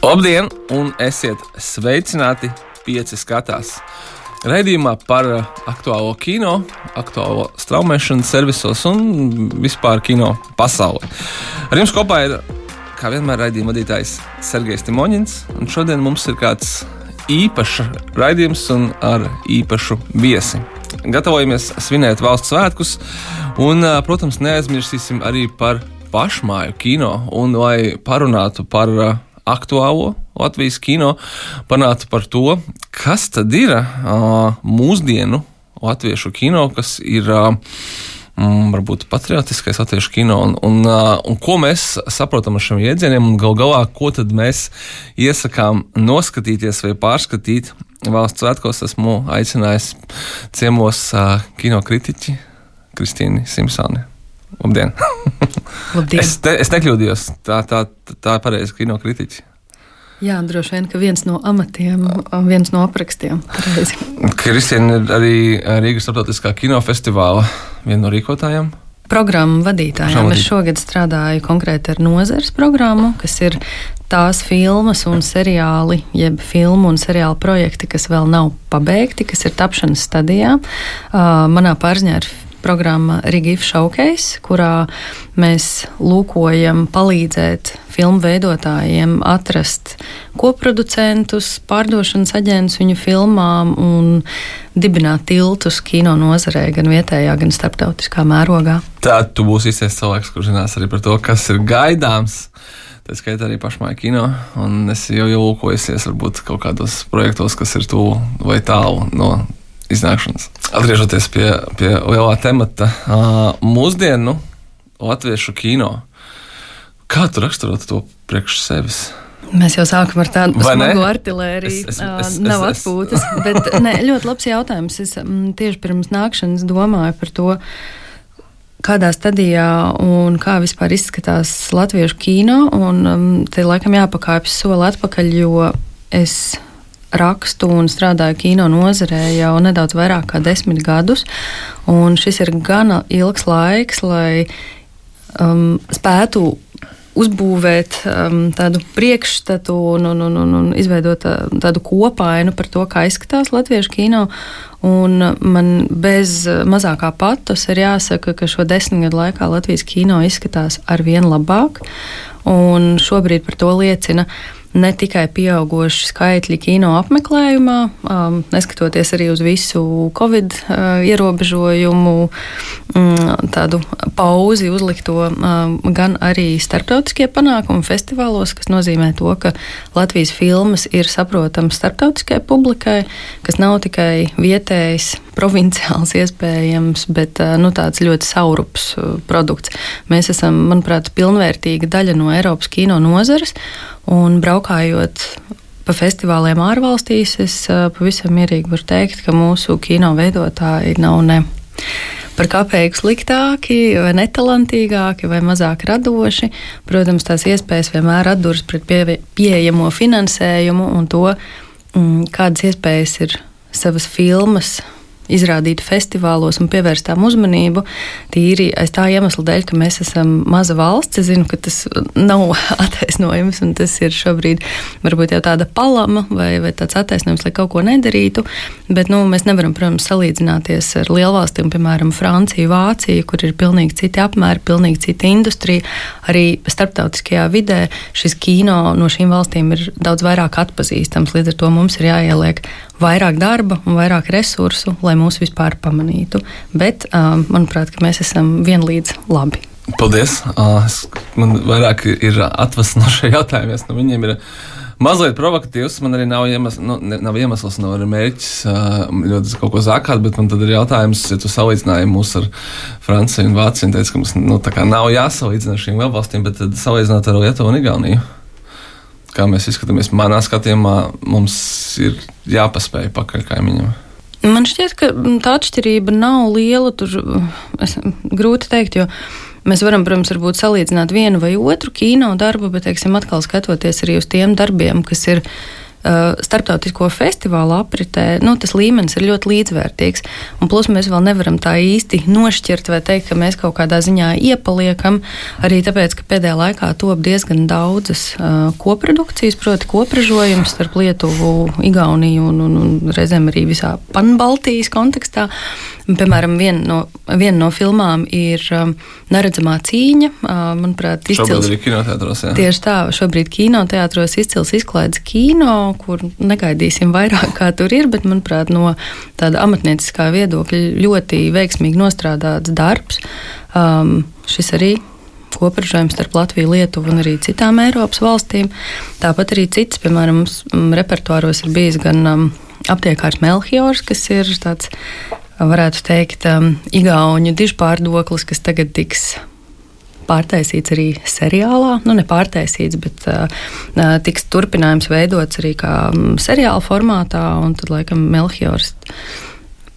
Labdien, un esiet sveicināti! Pieci skatās. Raidījumā par uh, aktuālo kino, aktuālo straumēšanas servisos un vispār kino pasaulē. Ar jums kopā ir, kā vienmēr, raidījuma vadītājs Sergejs Timoņins, un šodien mums ir kāds īpašs raidījums un ar īpašu viesi. Gatavojamies svinēt valsts svētkus, un, uh, protams, neaizmirsīsim arī par pašmāju kino, un lai parunātu par uh, aktuālo Latvijas kino, panāca par to, kas tad ir uh, mūsdienu latviešu kino, kas ir. Uh, varbūt patriotiskais latviešu kino, un, un, un ko mēs saprotam ar šiem jēdzieniem, un gal galā, ko tad mēs iesakām noskatīties vai pārskatīt. Valsts svētkos esmu aicinājis ciemos uh, kino kritiķi Kristīnu Simpsoni. Labdien! Labdien. es, te, es nekļūdījos. Tā, tā, tā ir pareizi kino kritiķi. Jā, droši vien, ka viens no amatiem, viens no aprakstiem. Kristina ir arī Rīgas starptautiskā kinofestivāla viena no rīkotājiem. Programmu vadītājiem. Es šogad strādāju konkrēti ar nozares programmu, kas ir tās filmas un seriāli, jeb filmu un seriālu projekti, kas vēl nav pabeigti, kas ir tapšanas stadijā. Uh, manā pārziņā ir programma Rigīfa Showcase, kurā mēs lūkojam palīdzēt filmu veidotājiem atrast koproducentus, pārdošanas aģentus viņu filmām un dibināt tiltus kino nozarē, gan vietējā, gan starptautiskā mērogā. Tā tu būsi īstais cilvēks, kurš zinās arī par to, kas ir gaidāms. Tā skaitā arī pašmāja kino, es jau ielūkojusies varbūt kaut kādos projektos, kas ir tuvu vai tālu no iznākšanas. Atgriežoties pie, pie lielā temata, mūsdienu latviešu kino. Kā tu raksturotu to priekš sevis? Mēs jau sākam ar tādu smagu artēriju. Nav es, atpūtas. Es. bet ne, ļoti labs jautājums. Es m, tieši pirms nākšanas domāju par to, kādā stadijā un kā vispār izskatās latviešu kino. Un, um, te laikam jāpakāpjas soli atpakaļ, jo es rakstu un strādāju kino nozarē jau nedaudz vairāk kā desmit gadus. Šis ir gana ilgs laiks, lai um, spētu uzbūvēt um, tādu priekšstatu un, un, un, un, un izveidot uh, tādu kopainu par to, kā izskatās latviešu kino. Un man bez mazākā patos ir jāsaka, ka šo desmit gadu laikā Latvijas kino izskatās ar vien labāk. Un šobrīd par to liecina uh, ne tikai pieauguši skaitļi kino apmeklējumā, um, neskatoties arī uz visu covid uh, ierobežojumu, um, tādu pauzi uzlikto, um, gan arī starptautiskie panākumi festivālos, kas nozīmē to, ka Latvijas filmas ir saprotamas starptautiskajai publikai, kas nav tikai vietējs, provinciāls iespējams, bet uh, nu, tāds ļoti saurups uh, produkts. Mēs esam, manuprāt, pilnvērtīga daļa no Eiropas kino nozares. Un braukājot pa festivāliem ārvalstīs, es pavisam mierīgi varu teikt, ka mūsu kino veidotāji nav ne par kāpēju sliktāki, vai netalantīgāki, vai mazāk radoši. Protams, tās iespējas vienmēr atduras pret pie, pieejamo finansējumu un to, mm, kādas iespējas ir savas filmas izrādīt festivālos un pievērst tām uzmanību. Tīri aiz tā iemesla dēļ, ka mēs esam maza valsts. Es zinu, ka tas nav attaisnojums, un tas ir šobrīd varbūt jau tāda palama vai, vai tāds attaisnojums, lai kaut ko nedarītu. Bet nu, mēs nevaram, protams, salīdzināties ar lielvalstīm, piemēram, Franciju, Vāciju, kur ir pilnīgi citi apmēri, pilnīgi cita industrija. Arī starptautiskajā vidē šis kino no šīm valstīm ir daudz vairāk atpazīstams. Līdz ar to mums ir jāieliek vairāk darba un vairāk resursu, lai mūs vispār pamanītu. Bet, um, manuprāt, mēs esam vienlīdz labi. Paldies! Uh, man vairāk ir atvest no šiem jautājumiem. No viņiem ir mazliet provokatīvs. Man arī nav iemesls, nu, nav iemesls nav mērķis uh, ļoti kaut ko zakāt, bet man tad ir jautājums, ja tu salīdzināji mūs ar Franciju un Vāciju un teici, ka mums nu, nav jāsalīdzina ar šīm valstīm, bet salīdzināt ar Lietuvu un Igauniju kā mēs izskatāmies, manā skatījumā, mums ir jāpaspēj pakaļ kaimiņam. Man šķiet, ka tā atšķirība nav liela. Tur es, grūti pateikt, jo mēs varam, protams, salīdzināt vienu vai otru kino darbu, bet, teiksim, atkal skatoties arī uz tiem darbiem, kas ir uh, starptautisko festivālu apritē, nu, tas līmenis ir ļoti līdzvērtīgs. Un plus mēs vēl nevaram tā īsti nošķirt vai teikt, ka mēs kaut kādā ziņā iepaliekam. Arī tāpēc, ka pēdējā laikā top diezgan daudzas uh, koprodukcijas, proti, kopražojums starp Lietuvu, Igauniju un, un, un reizēm arī visā Panbaltijas kontekstā. Piemēram, viena no, vien no filmām ir um, Neredzamā cīņa. Uh, manuprāt, izcils. Šobrīd ir kinoteātros. Tieši tā, šobrīd kinoteātros izcils izklaides kino, kur negaidīsim vairāk, kā tur ir, bet, manuprāt, no tāda amatnieciskā viedokļa ļoti veiksmīgi nostrādāts darbs. Um, šis arī kopražojums starp Latviju, Lietuvu un arī citām Eiropas valstīm. Tāpat arī cits, piemēram, repertuāros ir bijis gan um, aptiekārs Melchiors, kas ir tāds varētu teikt, um, igauņu dižpārdoklis, kas tagad tiks pārtaisīts arī seriālā. Nu, ne pārtaisīts, bet uh, tiks turpinājums veidots arī kā seriāla formātā, un tad laikam Melchiors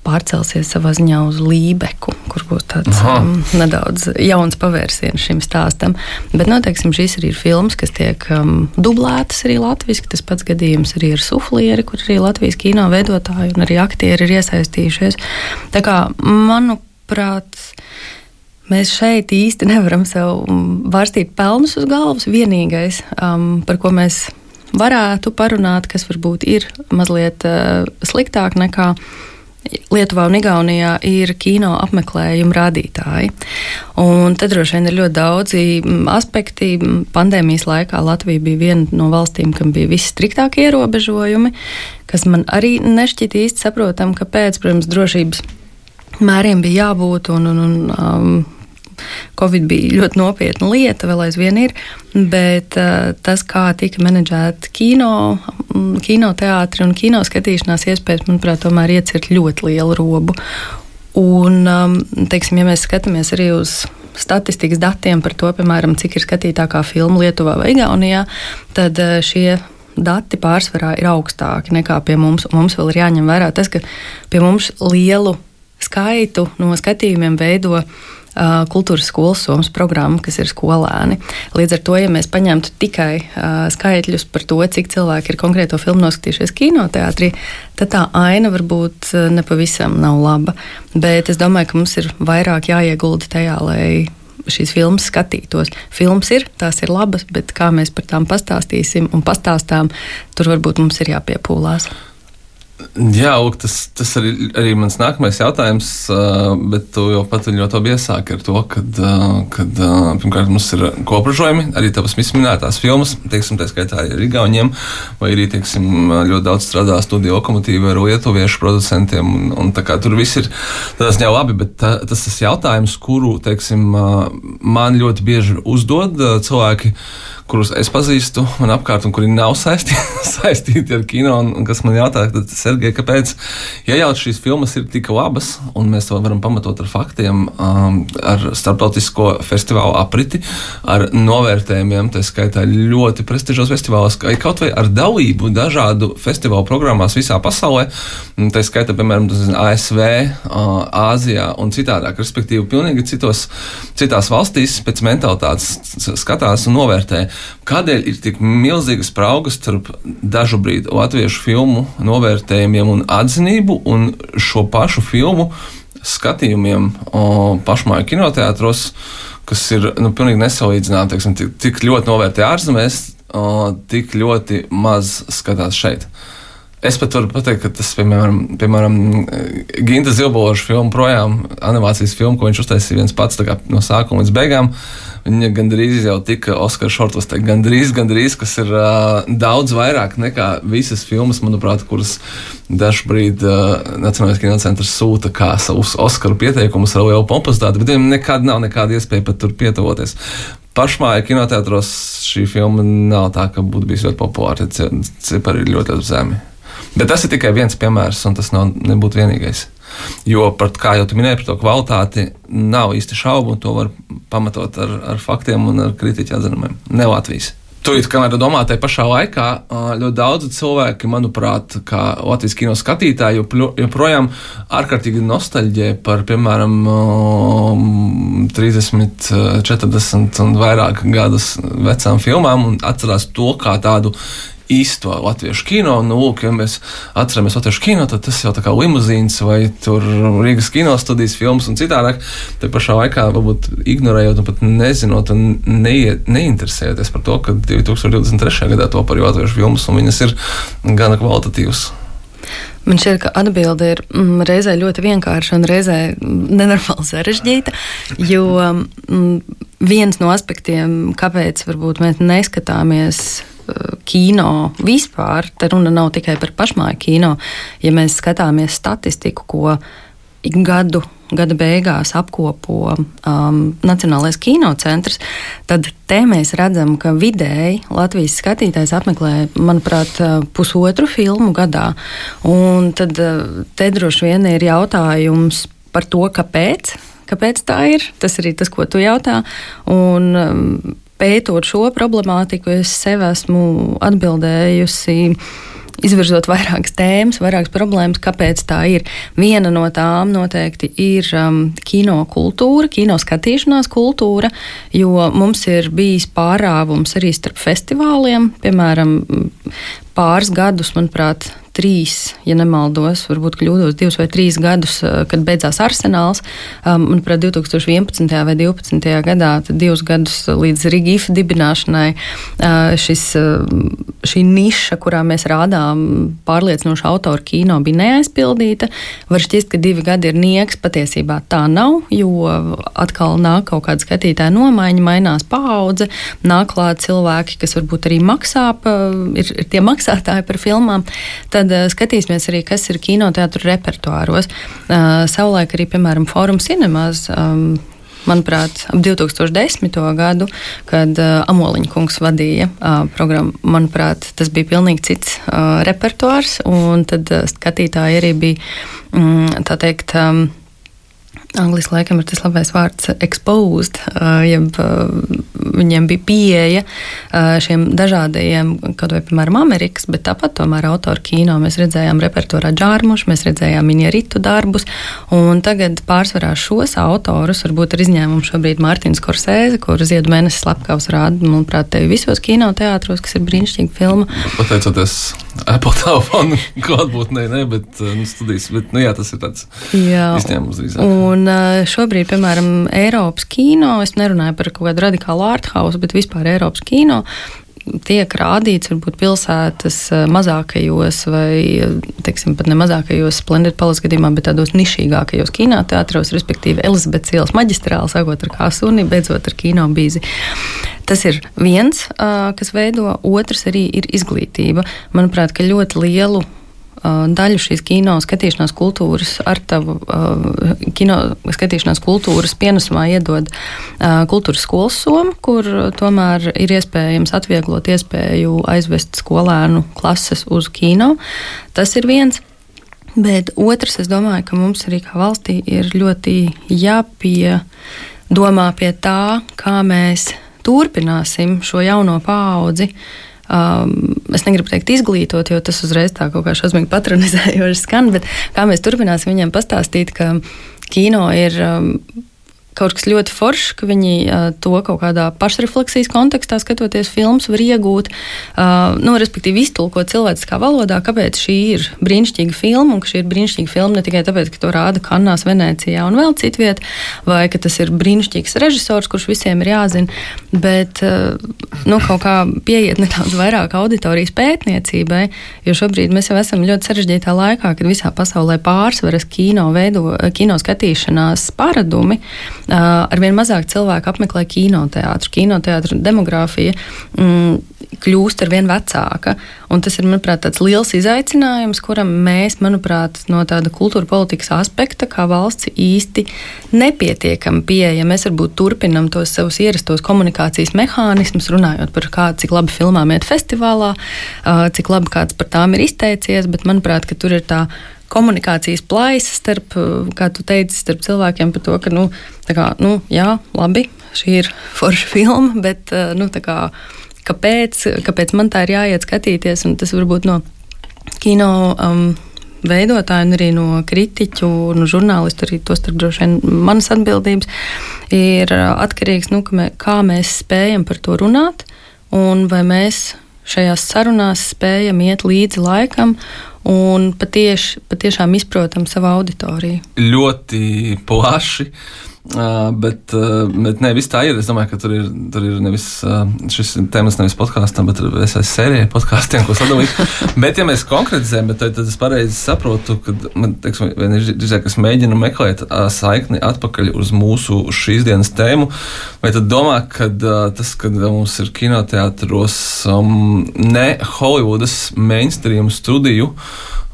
pārcelsies savā ziņā uz Lībeku, kur būs tāds Aha. um, nedaudz jauns pavērsiens šim stāstam. Bet, noteikti, nu, šīs arī ir filmas, kas tiek um, dublētas arī latviešu. Tas pats gadījums arī ar suflieri, kur arī Latvijas kino veidotāji un arī aktieri ir iesaistījušies. Tā kā, manuprāt, mēs šeit īsti nevaram sev vārstīt pelnus uz galvas. Vienīgais, um, par ko mēs varētu parunāt, kas varbūt ir mazliet uh, sliktāk nekā Lietuvā un Igaunijā ir kino apmeklējuma rādītāji. Un tad droši vien ir ļoti daudzi mm, aspekti. Pandēmijas laikā Latvija bija viena no valstīm, kam bija visstriktākie ierobežojumi, kas man arī nešķiet īsti saprotam, kāpēc, protams, drošības mēriem bija jābūt un, un, un um, Covid bija ļoti nopietna lieta, vēl aizvien ir, bet uh, tas, kā tika menedžēta kino, mm, kinoteātri un kino skatīšanās iespējas, manuprāt, tomēr iecirt ļoti lielu robu. Un, um, teiksim, ja mēs skatāmies arī uz statistikas datiem par to, piemēram, cik ir skatītākā filma Lietuvā vai Igaunijā, tad uh, šie dati pārsvarā ir augstāki nekā pie mums. Mums vēl ir jāņem vērā tas, ka pie mums lielu skaitu no skatījumiem veido kultūras skolas somas programma, kas ir skolēni. Līdz ar to, ja mēs paņemtu tikai uh, skaitļus par to, cik cilvēki ir konkrēto filmu noskatījušies kinoteātrī, tad tā aina varbūt nepavisam nav laba. Bet es domāju, ka mums ir vairāk jāiegulda tajā, lai šīs filmas skatītos. Filmas ir, tās ir labas, bet kā mēs par tām pastāstīsim un pastāstām, tur varbūt mums ir jāpiepūlās. Jā, Lūk, tas, tas arī, arī mans nākamais jautājums, bet tu jau pat ļoti labi iesāki ar to, ka, kad pirmkārt mums ir kopražojumi, arī tavas minētās filmas, teiksim, tā skaitā ar Igauniem, vai arī, teiksim, ļoti daudz strādā studiju lokomotīva ar lietuviešu producentiem, un, un tā kā tur viss ir tas jau labi, bet tā, tas ir jautājums, kuru, teiksim, man ļoti bieži uzdod cilvēki kurus es pazīstu un apkārt, un kuri nav saistīti, saistīti ar kino. Un, kas man jautā, tad, Sergei, kāpēc, ja jau šīs filmas ir tik labas, un mēs to varam pamatot ar faktiem, um, ar starptautisko festivālu apriti, ar novērtējumiem, tā skaitā ļoti prestižos festivālos, kaut vai ar dalību dažādu festivālu programmās visā pasaulē, tā skaitā, piemēram, ASV, uh, Āzijā un citādāk, respektīvi, pilnīgi citos, citās valstīs pēc mentalitātes skatās un novērtē. Kādēļ ir tik milzīgas spraugas starp dažu brīdi latviešu filmu novērtējumiem un atzinību un šo pašu filmu skatījumiem pašmāju kinoteātros, kas ir nu, pilnīgi nesalīdzināmi, tik, tik ļoti novērtē ārzemēs, tik ļoti maz skatās šeit. Es pat varu pateikt, ka tas, piemēram, piemēram Ginta Zilbološa filma, projām animācijas filma, ko viņš uztaisīja viens pats kā, no sākuma līdz beigām. Viņa gandrīz jau tika Oskara šortlistē, gandrīz, gandrīz, kas ir uh, daudz vairāk nekā visas filmas, manuprāt, kuras dažbrīd uh, Nacionālais kinocentrs sūta kā savus Oskaru pieteikumus ar lielu pompostāti, bet viņiem nekad nav nekāda iespēja pat tur pietuvoties pašmāja kinoteātros šī filma nav tā, ka būtu bijusi ļoti populāra. Cipari ir ļoti, ļoti zemi. Bet tas ir tikai viens piemērs, un tas nav, nebūtu vienīgais. Jo, par, kā jau minēju, par to kvalitāti nav īsti šaubu, un to var pamatot ar, ar faktiem un ar kritiķa atzinumiem. Ne Latvijas. Tur ir kamēr domā, tajā pašā laikā ļoti daudzi cilvēki, manuprāt, kā Latvijas kino skatītāji, joprojām ārkārtīgi nostalģē par, piemēram, 30, 40 un vairāk gadus vecām filmām un atcerās to kā tādu īsto latviešu kino. Nu, lūk, ja mēs atceramies latviešu kino, tad tas jau tā kā limuzīns vai Rīgas kino studijas filmas un citādāk. Te pašā laikā varbūt ignorējot un pat nezinot un neie, neinteresējoties par to, ka 2023. gadā to par latviešu filmas un viņas ir gana kvalitatīvas. Man šķiet, ka atbilde ir mm, reizē ļoti vienkārša un reizē nenormāli sarežģīta. Jo mm, viens no aspektiem, kāpēc mēs neskatāmies kino vispār, te runa nav tikai par pašmāju kino. Ja mēs skatāmies statistiku, ko gadu gada beigās apkopo um, Nacionālais kinocentrs, tad te mēs redzam, ka vidēji Latvijas skatītājs apmeklē, manuprāt, uh, pusotru filmu gadā. Un tad uh, te droši vien ir jautājums par to, kāpēc. Kāpēc tā ir? Tas arī tas, ko tu jautā. Un, um, pētot šo problemātiku, es sev esmu atbildējusi izvirzot vairākas tēmas, vairākas problēmas, kāpēc tā ir. Viena no tām noteikti ir um, kino kultūra, kino skatīšanās kultūra, jo mums ir bijis pārāvums arī starp festivāliem. Piemēram, pāris gadus, manuprāt, trīs, ja nemaldos, varbūt kļūdos, divus vai trīs gadus, eh, kad beidzās arsenāls. Um, manuprāt, 2011. vai 2012. gadā, divus gadus līdz Rigīfa dibināšanai, uh, šis, šī niša, kurā mēs rādām pārliecinošu autoru kino, bija neaizpildīta. Var šķist, ka divi gadi ir nieks, patiesībā tā nav, jo atkal nāk kaut kāda skatītāja nomaiņa, mainās paudze, nāk klāt cilvēki, kas varbūt arī maksā, ir, ir tie maksātāji par filmām. Tad tad uh, skatīsimies arī, kas ir kinoteātru repertuāros. Uh, savulaik arī, piemēram, Fórum Cinemās. Um, manuprāt, ap 2010. gadu, kad uh, Amoliņa kungs vadīja uh, programmu, manuprāt, tas bija pilnīgi cits uh, repertuārs, un tad uh, skatītāji arī bija, um, tā teikt, um, Angliski laikam ir tas labais vārds exposed, jeb viņiem bija pieeja šiem dažādajiem, kaut vai, piemēram, Amerikas, bet tāpat tomēr autoru kino mēs redzējām repertuārā džārmušu, mēs redzējām minieritu darbus, un tagad pārsvarā šos autorus, varbūt ar izņēmumu šobrīd Mārtiņš Korsēze, kur Ziedu mēnesis slepkavs rāda, manuprāt, tevi visos kinoteātros, kas ir brīnišķīga filma. Pateicoties Apple telefonu klātbūtnē, ne, bet nu, studijas, bet, nu jā, tas ir tāds izņēmums drīzāk. Un, Un šobrīd, piemēram, Eiropas kino, es nerunāju par kaut kādu radikālu arthausu, bet vispār Eiropas kino tiek rādīts varbūt pilsētas mazākajos vai, teiksim, pat ne mazākajos Splendid Palace gadījumā, bet tādos nišīgākajos kinoteātros, respektīvi Elizabetes ielas maģistrāli, sākot ar kāsuni, beidzot ar kino bīzi. Tas ir viens, kas veido, otrs arī ir izglītība. Manuprāt, ka ļoti lielu daļu šīs kino skatīšanās kultūras, ar tavu kino skatīšanās kultūras pienesumā iedod kultūras skolas soma, kur tomēr ir iespējams atvieglot iespēju aizvest skolēnu klases uz kino. Tas ir viens. Bet otrs, es domāju, ka mums arī kā valstī ir ļoti jāpiedomā pie tā, kā mēs turpināsim šo jauno paudzi uh, Um, es negribu teikt izglītot, jo tas uzreiz tā kaut kā šausmīgi patronizējoši skan, bet kā mēs turpināsim viņiem pastāstīt, ka kino ir um, kaut kas ļoti foršs, ka viņi uh, to kaut kādā pašrefleksijas kontekstā, skatoties filmas, var iegūt, uh, nu, respektīvi iztulkot cilvēciskā valodā, kāpēc šī ir brīnišķīga filma, un ka šī ir brīnišķīga filma ne tikai tāpēc, ka to rāda Kanās, Venecijā un vēl citviet, vai ka tas ir brīnišķīgs režisors, kurš visiem ir jāzina, bet uh, nu, kaut kā pieiet nedaudz vairāk auditorijas pētniecībai, jo šobrīd mēs jau esam ļoti sarežģītā laikā, kad visā pasaulē pārsvaras kino, veido, kino skatīšanās paradumi arvien mazāk cilvēku apmeklē kinoteātru. Kinoteātru demogrāfija mm, kļūst ar vien vecāka. Tas ir, manuprāt, tāds liels izaicinājums, kuram mēs, manuprāt, no tāda kultūra politikas aspekta, kā valsts īsti nepietiekami pieeja. Mēs varbūt turpinam tos savus ierastos komunikācijas mehānismus, runājot par kādu, cik labi filmām iet festivālā, cik labi kāds par tām ir izteicies, bet, manuprāt, tur ir tā komunikācijas plaisa starp, kā tu teici, starp cilvēkiem par to, ka, nu, kā, nu jā, labi, šī ir forša filma, bet, nu, kā, kāpēc, kāpēc man tā ir jāiet skatīties, un tas varbūt no kino. Um, veidotāju, un arī no kritiķu, no žurnālistu, arī to starp droši vien manas atbildības, ir atkarīgs no nu, kā mēs spējam par to runāt, un vai mēs šajās sarunās spējam iet līdzi laikam un patieši, patiešām izprotam savu auditoriju. Ļoti plaši. Uh, bet, bet ne, viss tā ir. Es domāju, ka tur ir, tur ir nevis šis temats, nevis podkāstam, bet esmu sērijai podkāstiem, ko sadalīt. bet, ja mēs konkretizējam, tad, tad es pareizi saprotu, ka man, drīzāk es mēģinu meklēt saikni atpakaļ uz mūsu šīs dienas tēmu. Vai tad domā, ka tas, ka mums ir kinoteātros um, ne Hollywoodas mainstream studiju,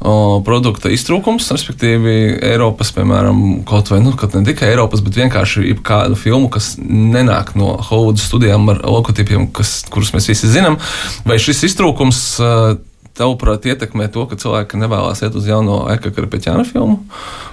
produkta iztrūkums, respektīvi Eiropas, piemēram, kaut vai nu, ne tikai Eiropas, bet vienkārši kādu filmu, kas nenāk no Hollywoodas studijām ar logotipiem, kas, kurus mēs visi zinām. Vai šis iztrūkums tavuprāt ietekmē to, ka cilvēki nevēlas iet uz jauno Eka Karpeķāna filmu?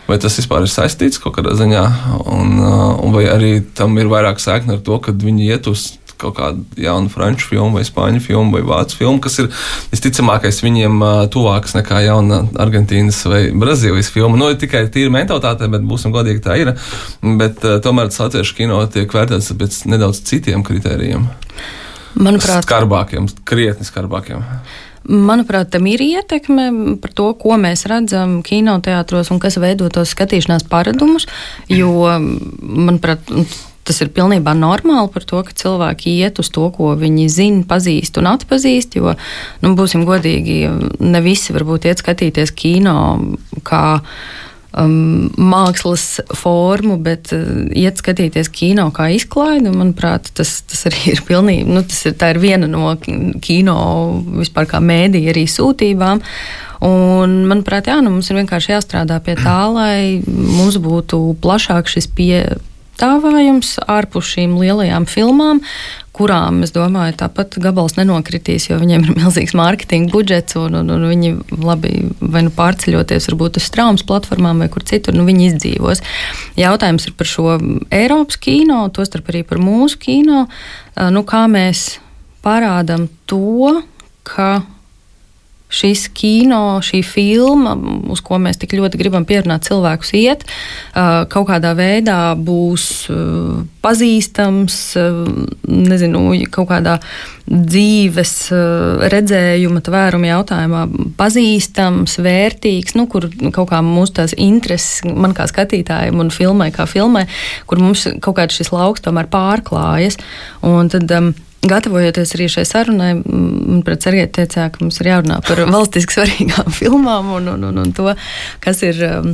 Vai tas vispār ir saistīts kaut kādā ziņā? Un, un vai arī tam ir vairāk saikne ar to, ka viņi iet uz kaut kādu jaunu franču filmu, vai spāņu filmu, vai vācu filmu, kas ir visticamākais viņiem tuvāks nekā jauna Argentīnas vai Brazīlijas filma. Nu, tikai tīra mentalitāte, bet būsim godīgi, tā ir. Bet tomēr tas latviešu kino tiek vērtēts pēc nedaudz citiem kritērijiem. Manuprāt, skarbākiem, krietni skarbākiem. Manuprāt, tam ir ietekme par to, ko mēs redzam kinoteātros un kas veido tos skatīšanās paradumus. Jo, manuprāt, tas ir pilnībā normāli par to, ka cilvēki iet uz to, ko viņi zina, pazīst un atpazīst. Jo, nu, būsim godīgi, ne visi varbūt iet skatīties kino kā um, mākslas formu, bet uh, iet skatīties kino kā izklaidi. Manuprāt, tas, tas arī ir pilnīgi, nu, tas ir, ir viena no kino vispār kā mēdīja arī sūtībām. Un, manuprāt, jā, nu, mums ir vienkārši jāstrādā pie tā, lai mums būtu plašāk šis pieejams piedāvājums ārpus šīm lielajām filmām, kurām, es domāju, tāpat gabals nenokritīs, jo viņiem ir milzīgs mārketinga budžets, un, un, un viņi labi vai nu pārceļoties varbūt uz traumas platformām vai kur citur, nu viņi izdzīvos. Jautājums ir par šo Eiropas kino, tostarp arī par mūsu kino, nu kā mēs parādam to, ka šis kino, šī filma, uz ko mēs tik ļoti gribam pierunāt cilvēkus, iet, kaut kādā veidā būs pazīstams, nezinu, kaut kādā dzīves redzējuma, tvēruma jautājumā pazīstams, vērtīgs, nu, kur kaut kā mūsu tās intereses, man kā skatītājiem un filmai kā filmai, kur mums kaut kāds šis lauks tomēr pārklājas. Un tad, um, Gatavojoties arī šai sarunai, man pret Sergeju teicā, ka mums ir jārunā par valstiski svarīgām filmām un, un, un, un to, kas ir um,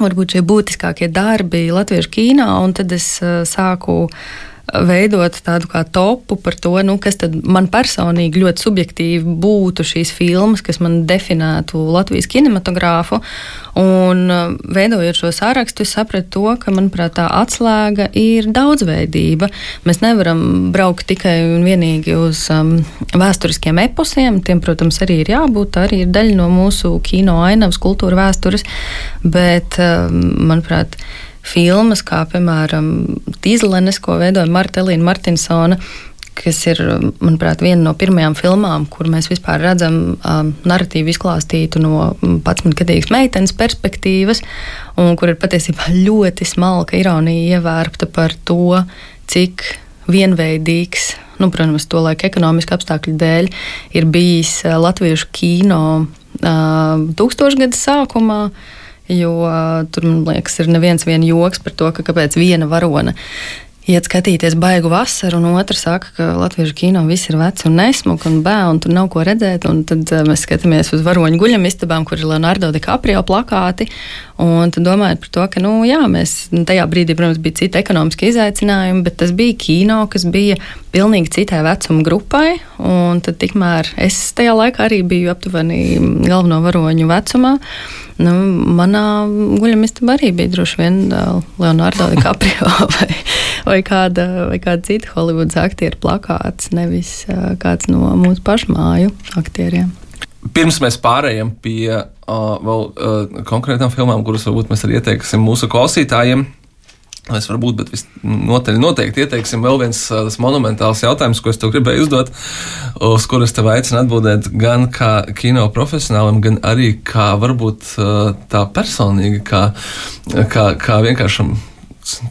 varbūt šie būtiskākie darbi latviešu kīnā, un tad es uh, sāku veidot tādu kā topu par to, nu, kas man personīgi ļoti subjektīvi būtu šīs filmas, kas man definētu Latvijas kinematogrāfu. Un uh, veidojot šo sārakstu, es sapratu to, ka, manuprāt, tā atslēga ir daudzveidība. Mēs nevaram braukt tikai un vienīgi uz um, vēsturiskiem eposiem. Tiem, protams, arī ir jābūt. Arī ir daļa no mūsu kino ainavas, kultūra vēstures. Bet, um, manuprāt, filmas, kā piemēram Tīzlenes, ko veidoja Marta Elīna Martinsona, kas ir, manuprāt, viena no pirmajām filmām, kur mēs vispār redzam um, narratīvu izklāstītu no 11-gadīgas meitenes perspektīvas, un kur ir patiesībā ļoti smalka ironija ievērpta par to, cik vienveidīgs, nu, protams, to laika ekonomiski apstākļu dēļ, ir bijis uh, latviešu kino uh, tūkstošgada sākumā. Jo uh, tur, man liekas, ir neviens joks par to, ka kāpēc viena varona iet skatīties baigu vasaru, un otra saka, ka latviešu kino viss ir vecs un nesmuki un bēni, un tur nav ko redzēt. Tad uh, mēs skatāmies uz varoņu guļamistabām, kur ir Leonardo DiCaprio plakāti. Un tad domājot par to, ka, nu, jā, mēs tajā brīdī, protams, bija citi ekonomiski izaicinājumi, bet tas bija kino, kas bija pilnīgi citai vecuma grupai. Un tad tikmēr es tajā laikā arī biju aptuveni galveno varoņu vecumā. Nu, manā guļamistā arī bija droši vien Leonardo DiCaprio vai, vai, kāda, vai kāda cita Holivudas aktieru plakāts, nevis kāds no mūsu pašmāju aktieriem. Pirms mēs pārējām pie uh, vēl uh, konkrētām filmām, kuras varbūt mēs arī ieteiksim mūsu klausītājiem, uh, Mēs varbūt, bet visnotaļ noteikti ieteiksim vēl viens tas monumentāls jautājums, ko es tev gribēju uzdot, uz kuras tev aicinu atbildēt gan kā kino profesionālim, gan arī kā varbūt tā personīgi, kā, kā, kā vienkāršam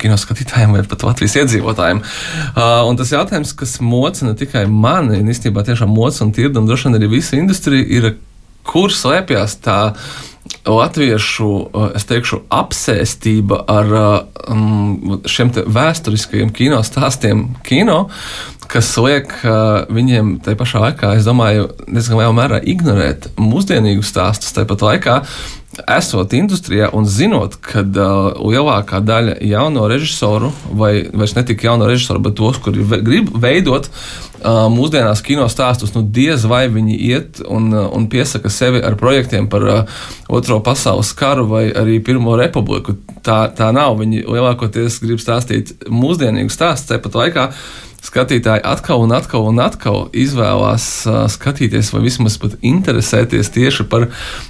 kino skatītājiem vai pat Latvijas iedzīvotājiem. Uh, un tas jautājums, kas mocina tikai mani, un īstenībā tiešām mocina un tirda, un droši vien arī visa industrija, ir, kur slēpjas tā latviešu, es teikšu, apsēstība ar um, šiem vēsturiskajiem kino stāstiem, kino, kas liek uh, viņiem tajā pašā laikā, es domāju, diezgan lielā mērā ignorēt mūsdienīgus stāstus. Tāpat laikā esot industrijā un zinot, ka uh, lielākā daļa jauno režisoru, vai vairs ne tikai jauno režisoru, bet tos, kuri ve grib veidot uh, mūsdienās kino stāstus, nu diez vai viņi iet un, uh, un piesaka sevi ar projektiem par uh, Otro pasaules karu vai arī Pirmo republiku. Tā, tā nav. Viņi lielākoties grib stāstīt mūsdienīgu stāstu, tāpat laikā skatītāji atkal un atkal un atkal izvēlās skatīties, vai vismaz pat interesēties tieši par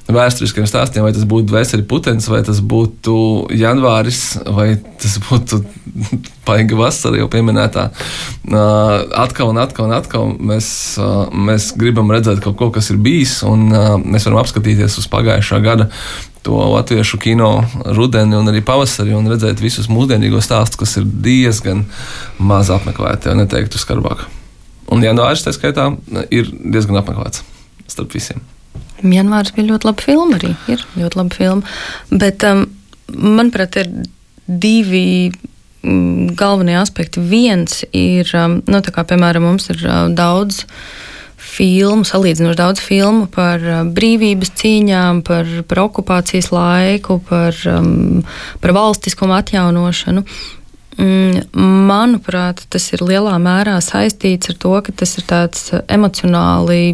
vēsturiskiem stāstiem, vai tas būtu Vēseli Putens, vai tas būtu Janvāris, vai tas būtu Paiga vasara jau pieminētā. Atkal un atkal un atkal mēs, mēs gribam redzēt kaut ko, kas ir bijis, un mēs varam apskatīties uz pagājušā gada to latviešu kino rudeni un arī pavasarī un redzēt visus mūsdienīgos stāstus, kas ir diezgan maz apmeklēti, ja neteiktu skarbāk. Un janvāris, tā skaitā, ir diezgan apmeklēts starp visiem. Janvārs bija ļoti laba filma arī. Ir ļoti laba filma. Bet, um, manuprāt, ir divi mm, galvenie aspekti. Viens ir, um, nu, kā, piemēram, mums ir uh, daudz filmu, salīdzinoši daudz filmu par uh, brīvības cīņām, par, par okupācijas laiku, par, um, par valstiskumu atjaunošanu. Mm, manuprāt, tas ir lielā mērā saistīts ar to, ka tas ir tāds emocionāli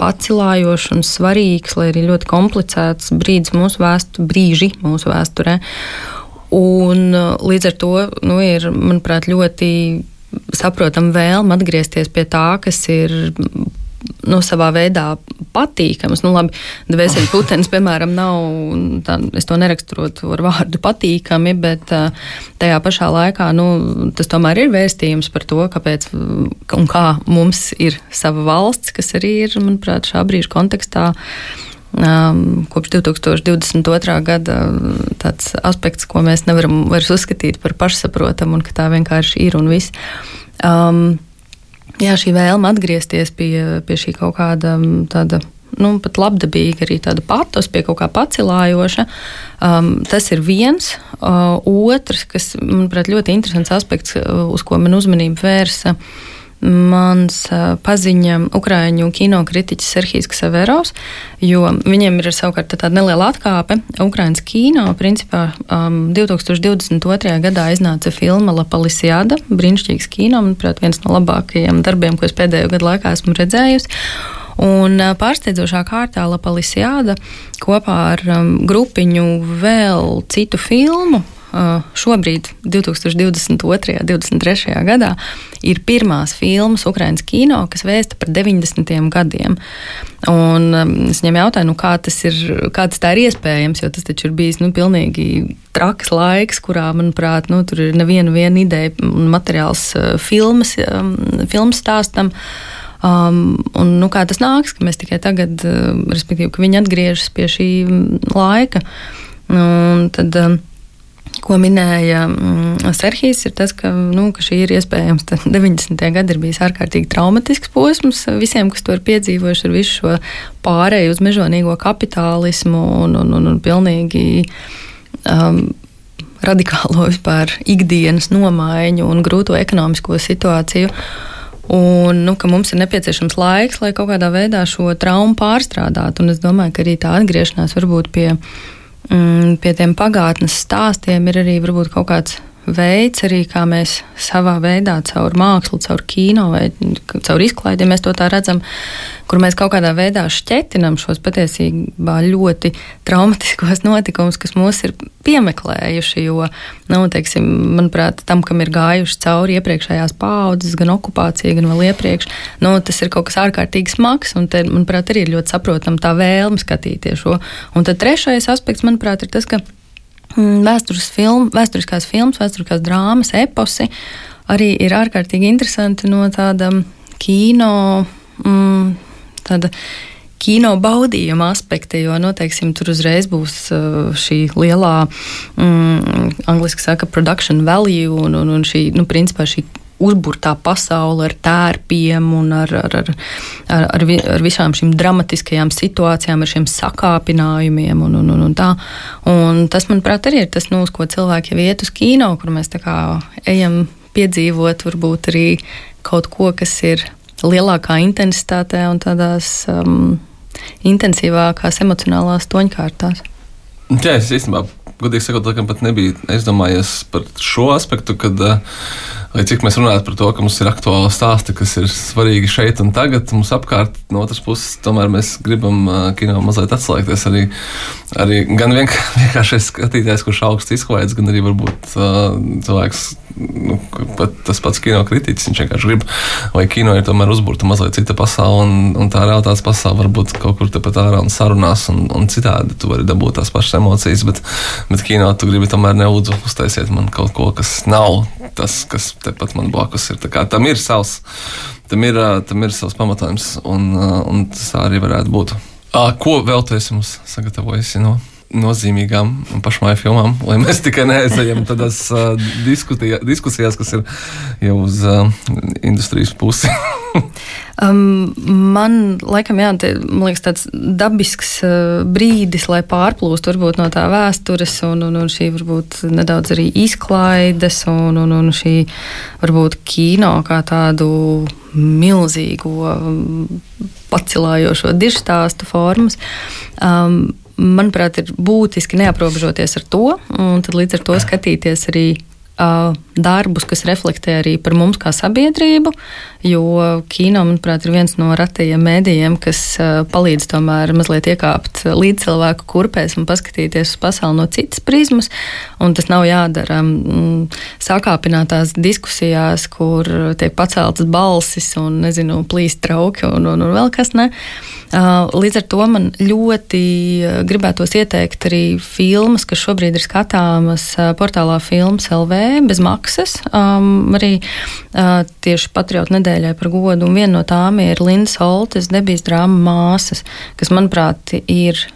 pacilājošs un svarīgs, lai arī ļoti komplicēts brīdis mūsu vēsturē, brīži mūsu vēsturē. Un uh, līdz ar to nu, ir, manuprāt, ļoti saprotam vēlmu atgriezties pie tā, kas ir nu, savā veidā patīkams. Nu, labi, Dvēseli putenis, piemēram, nav, tā, es to neraksturotu ar vārdu patīkami, bet tajā pašā laikā nu, tas tomēr ir vēstījums par to, kāpēc un kā mums ir sava valsts, kas arī ir, manuprāt, šā brīža kontekstā. Um, kopš 2022. gada tāds aspekts, ko mēs nevaram vairs uzskatīt par pašsaprotamu, un ka tā vienkārši ir un viss. Um, jā, šī vēlme atgriezties pie, pie šī kaut kāda tāda. Nu, pat labdabīga, arī tāda patos, pie kaut kā pacilājoša. Um, tas ir viens. Uh, otrs, kas, manuprāt, ļoti interesants aspekts, uz ko man uzmanība vērsa, uh, mans paziņa Ukrāņu kino kritiķis Serhijas Ksaverovs, jo viņiem ir savukārt tāda neliela atkāpe. Ukrāņas kino, principā, um, 2022. gadā iznāca filma La Palisiada, brīnišķīgs kino, manuprāt, viens no labākajiem darbiem, ko es pēdējo gadu laikā esmu redzējusi. Un pārsteidzošā kārtā La Palisiada kopā ar um, grupiņu vēl citu filmu, šobrīd, 2022. un 2023. gadā, ir pirmās filmas Ukraiņas kino, kas vēsta par 90. gadiem. Un es viņam jautāju, nu, kā, tas ir, kā tas ir iespējams, jo tas taču ir bijis nu, pilnīgi traks laiks, kurā, manuprāt, nu, tur ir neviena ideja un materiāls filmas, filmas stāstam. Um, un, nu, kā tas nāks, ka mēs tikai tagad, respektīvi, ka viņi atgriežas pie šī laika. Un tad, um, ko minēja mm, Serhijas, ir tas, ka, nu, ka šī ir iespējams. 90. gadi ir bijis ārkārtīgi traumatisks posms visiem, kas to ir piedzīvojuši ar visu šo pārēju uz mežonīgo kapitālismu un, un, un, un pilnīgi. Um, radikālo vispār ikdienas nomaiņu un grūto ekonomisko situāciju. Un, nu, mums ir nepieciešams laiks, lai kaut kādā veidā šo traumu pārstrādātu. Un es domāju, ka arī tā atgriešanās varbūt pie mm, pie tiem pagātnes stāstiem ir arī varbūt kaut kāds veids, arī kā mēs savā veidā, caur mākslu, caur kino vai caur izklaidi, mēs to tā redzam, kur mēs kaut kādā veidā šķetinam šos patiesībā ļoti traumatiskos notikumus, kas mūs ir piemeklējuši. Jo, nu, teiksim, manuprāt, tam, kam ir gājuši cauri iepriekšējās paudzes, gan okupācija, gan vēl iepriekš, nu, tas ir kaut kas ārkārtīgi smags. Un, te, manuprāt, arī ir ļoti saprotama tā vēlme skatīties šo. Un tad trešais aspekts, manuprāt, ir tas, ka vēstures film, vēsturiskās filmas, vēsturiskās drāmas, eposi arī ir ārkārtīgi interesanti no tāda kino. Mm, tāda kino baudījuma aspekti, jo noteiksim, tur uzreiz būs šī lielā, mm, angļuiski saka, production value un, un, un šī, nu, principā šī uzburtā pasaule ar tērpiem un ar, ar, ar, ar, ar, vi, ar visām šīm dramatiskajām situācijām, ar šiem sakāpinājumiem un, un, un, un tā. Un tas, manuprāt, arī ir tas, nu, uz ko cilvēki jau iet uz kino, kur mēs tā kā ejam piedzīvot varbūt arī kaut ko, kas ir lielākā intensitātē un tādās um, intensīvākās emocionālās toņkārtās. Jā, es īstenībā, godīgi sakot, pat nebiju aizdomājies par šo aspektu, kad uh, lai cik mēs runājam par to, ka mums ir aktuāli stāsti, kas ir svarīgi šeit un tagad, mums apkārt no otras puses, tomēr mēs gribam uh, kino mazliet atslēgties. Arī, arī gan vienkārši skatītājs, kurš augsts izklaides, gan arī varbūt uh, cilvēks, nu, pat tas pats kino kritiķis, viņš vienkārši grib, lai kino ir tomēr uzbūrta mazliet cita pasaule, un, un tā realitātes pasaule varbūt kaut kur tepat ārā un sarunās, un, un citādi tu vari dabūt tās pašas emocijas, bet, bet kino tu gribi tomēr neūdzu uztaisiet man kaut ko, kas nav tas, kas tepat man blakus ir. Kā, tam ir savs, tam ir, tam ir savs pamatojums, un, un tas arī varētu būt. Ko vēl tu esi mums sagatavojis? No? Nozīmīgām pašmāju filmām, lai mēs tikai neaizejam tādās uh, diskusijās, kas ir jau uz uh, industrijas pusi. um, man laikam, jā, te, man liekas, tāds dabisks uh, brīdis, lai pārplūst varbūt no tā vēstures un, un, un šī varbūt nedaudz arī izklaides un, un, un šī varbūt kino kā tādu milzīgo pacilājošo dižstāstu formas. Um, manuprāt, ir būtiski neaprobežoties ar to, un līdz ar to skatīties arī uh, darbus, kas reflektē arī par mums kā sabiedrību, jo kino, manuprāt, ir viens no ratajiem mēdījiem, kas uh, palīdz tomēr mazliet iekāpt līdz cilvēku kurpēs un paskatīties uz pasauli no citas prizmas. Un tas nav jādara mm, sākāpinātās diskusijās, kur tiek paceltas balsis un, nezinu, plīst trauki un, un, un vēl kas ne. Līdz ar to man ļoti gribētos ieteikt arī filmas, kas šobrīd ir skatāmas portālā Films LV bez maksas. Um, arī uh, tieši Patriotu nedēļai par godu. Un viena no tām ir Lindas Holtes debijas drāma Māsas, kas, manuprāt, ir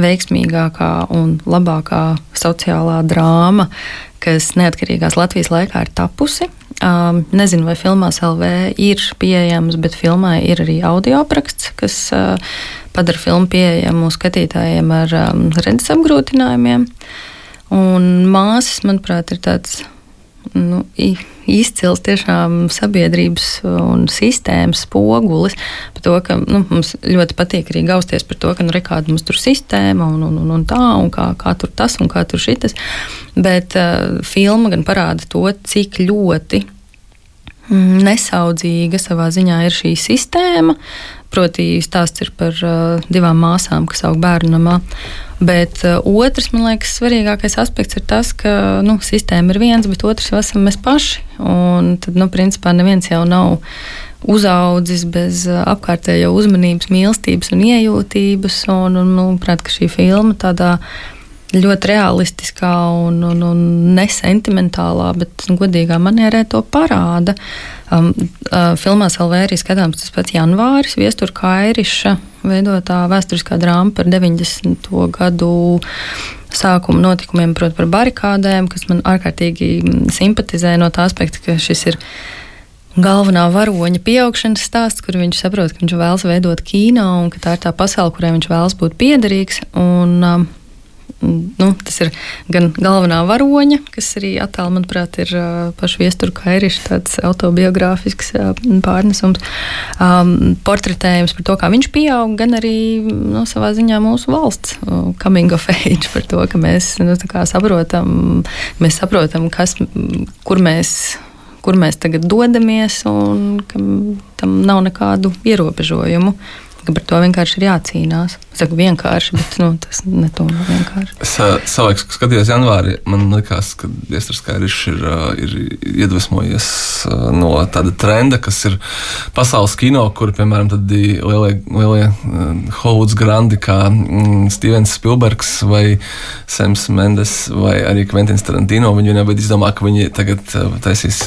veiksmīgākā un labākā sociālā drāma, kas neatkarīgās Latvijas laikā ir tapusi. Um, nezinu, vai filmās LV ir pieejams, bet filmai ir arī audio apraksts, kas uh, padara filmu pieejamu skatītājiem ar um, redzes apgrūtinājumiem. Un māsas, manuprāt, ir tāds nu, izcils tiešām sabiedrības un sistēmas spogulis par to, ka nu, mums ļoti patīk arī gausties par to, ka nu, rekāda mums tur sistēma un, un, un, un tā, un kā, kā tur tas un kā tur šitas. Bet uh, filma gan parāda to, cik ļoti mm, nesaudzīga savā ziņā ir šī sistēma. Proti, stāsts ir par uh, divām māsām, kas aug bērnu namā. Bet uh, otrs, man liekas, svarīgākais aspekts ir tas, ka nu, sistēma ir viens, bet otrs jau esam mēs paši. Un tad, nu, principā, neviens jau nav uzaudzis bez uh, apkārtējo uzmanības, mīlestības un iejūtības. Un, un, manuprāt, šī filma tādā ļoti realistiskā un, un, un nesentimentālā, bet godīgā manierē to parāda. Um, uh, filmās vēl arī skatāms tas pats janvāris, viestura Kairiša veidotā vēsturiskā drāma par 90. gadu sākuma notikumiem, proti par barikādēm, kas man ārkārtīgi mm, simpatizē no tā aspekta, ka šis ir galvenā varoņa pieaugšanas stāsts, kur viņš saprot, ka viņš vēlas veidot kino un ka tā ir tā pasaule, kurai viņš vēlas būt piederīgs. Un, um, nu, tas ir gan galvenā varoņa, kas arī attēlā, manuprāt, ir pašu viesturu kairiša tāds autobiogrāfisks pārnesums, um, portretējums par to, kā viņš pieaug, gan arī no nu, savā ziņā mūsu valsts coming of age par to, ka mēs nu, saprotam, mēs saprotam, kas, kur mēs kur mēs tagad dodamies, un tam nav nekādu ierobežojumu par to vienkārši ir jācīnās. Saku vienkārši, bet nu, tas ne to nav vienkārši. Es savulaik skatījos janvārī, man liekas, ka Diestras Kairišs ir, ir iedvesmojies no tāda trenda, kas ir pasaules kino, kur, piemēram, lielie, lielie Hollywoods grandi kā mm, Stevens Spielbergs vai Sams Mendes vai arī Kventins Tarantino, viņi vienā izdomā, ka viņi tagad taisīs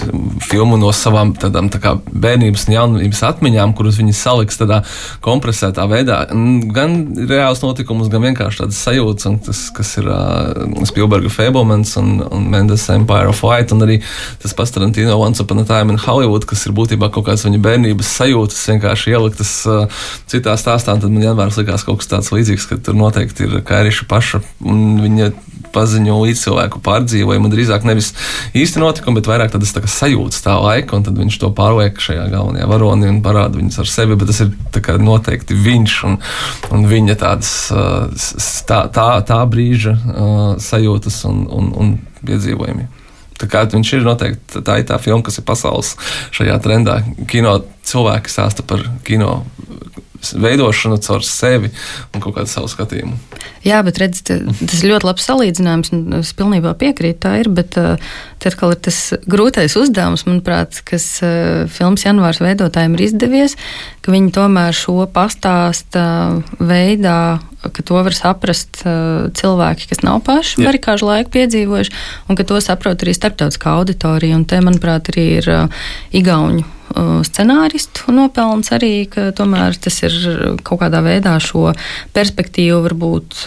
filmu no savām tādām tā kā bērnības un jaunības atmiņām, kuras viņi saliks tādā kompromisā apresētā veidā gan reāls notikums, gan vienkārši tādas sajūtas, tas, kas ir uh, Spielberga Fablemans un, un Mendes Empire of Light, un arī tas pats Tarantino Once Upon a Time in Hollywood, kas ir būtībā kaut kādas viņa bērnības sajūtas vienkārši ieliktas uh, citā stāstā, tad man vienmēr likās kaut kas tāds līdzīgs, ka tur noteikti ir Kairiša paša un viņa paziņo līdz cilvēku pārdzīvojumu, drīzāk nevis īsti notikumi, bet vairāk tādas tā sajūtas tā laika, un tad viņš to pārliek šajā galvenajā varonī un parāda viņas ar sevi, bet tas ir noteikti viņš un, un viņa tādas tā, tā, tā brīža sajūtas un, un, un piedzīvojumi. Tā kā viņš ir noteikti tā, ir tā filma, kas ir pasaules šajā trendā. Kino cilvēki stāsta par kino veidošanu caur sevi un kaut kādu savu skatījumu. Jā, bet redz, tas ir ļoti labs salīdzinājums, un es pilnībā piekrītu, tā ir. Bet uh, te atkal ir tas grūtais uzdevums, manuprāt, kas uh, filmas janvārs veidotājiem ir izdevies, ka viņi tomēr šo pastāsta veidā ka to var saprast uh, cilvēki, kas nav paši barikāžu laiku piedzīvojuši, un ka to saprot arī starptautiskā auditorija. Un te, manuprāt, arī ir uh, igauņu uh, scenāristu nopelns arī, ka tomēr tas ir kaut kādā veidā šo perspektīvu varbūt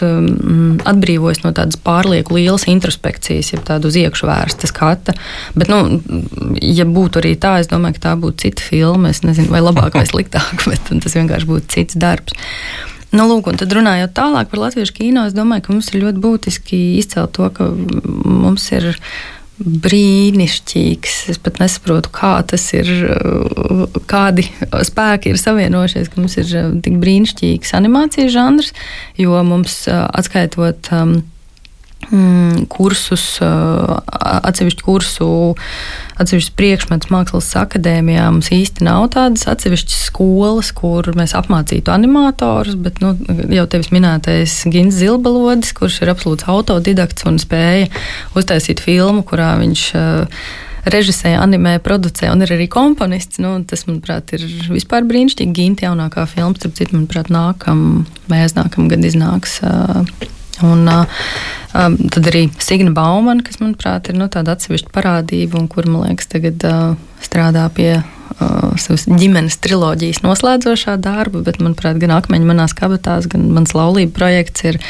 atbrīvojis no tādas pārlieku lielas introspekcijas, ja tādu uz iekšu vērsta skata. Bet, nu, ja būtu arī tā, es domāju, ka tā būtu cita filma. Es nezinu, vai labāk vai sliktāk, bet tas vienkārši būtu cits darbs. Nu, lūk, un tad runājot tālāk par latviešu kino, es domāju, ka mums ir ļoti būtiski izcelt to, ka mums ir brīnišķīgs. Es pat nesaprotu, kā tas ir, kādi spēki ir savienojušies, ka mums ir tik brīnišķīgs animācijas žanrs, jo mums atskaitot. Um, kursus, atsevišķu kursu, atsevišķus priekšmetus mākslas akadēmijā. Mums īsti nav tādas atsevišķas skolas, kur mēs apmācītu animatorus, bet nu, jau tevis minētais Gins Zilbalodis, kurš ir absolūts autodidakts un spēja uztaisīt filmu, kurā viņš režisē, animē, producē un ir arī komponists. Nu, tas, manuprāt, ir vispār brīnišķīgi. Ginta jaunākā filma, starp citu, manuprāt, nākam, mēs nākam gadu iznāks. Uh, Un, um, tad arī Signa Baumana, kas, manuprāt, ir nu, tāda atsevišķa parādība, un kur, man liekas, tagad uh, strādā pie uh, savas ģimenes triloģijas noslēdzošā darba, bet, manuprāt, gan akmeņi manās kabatās, gan mans laulība projekts ir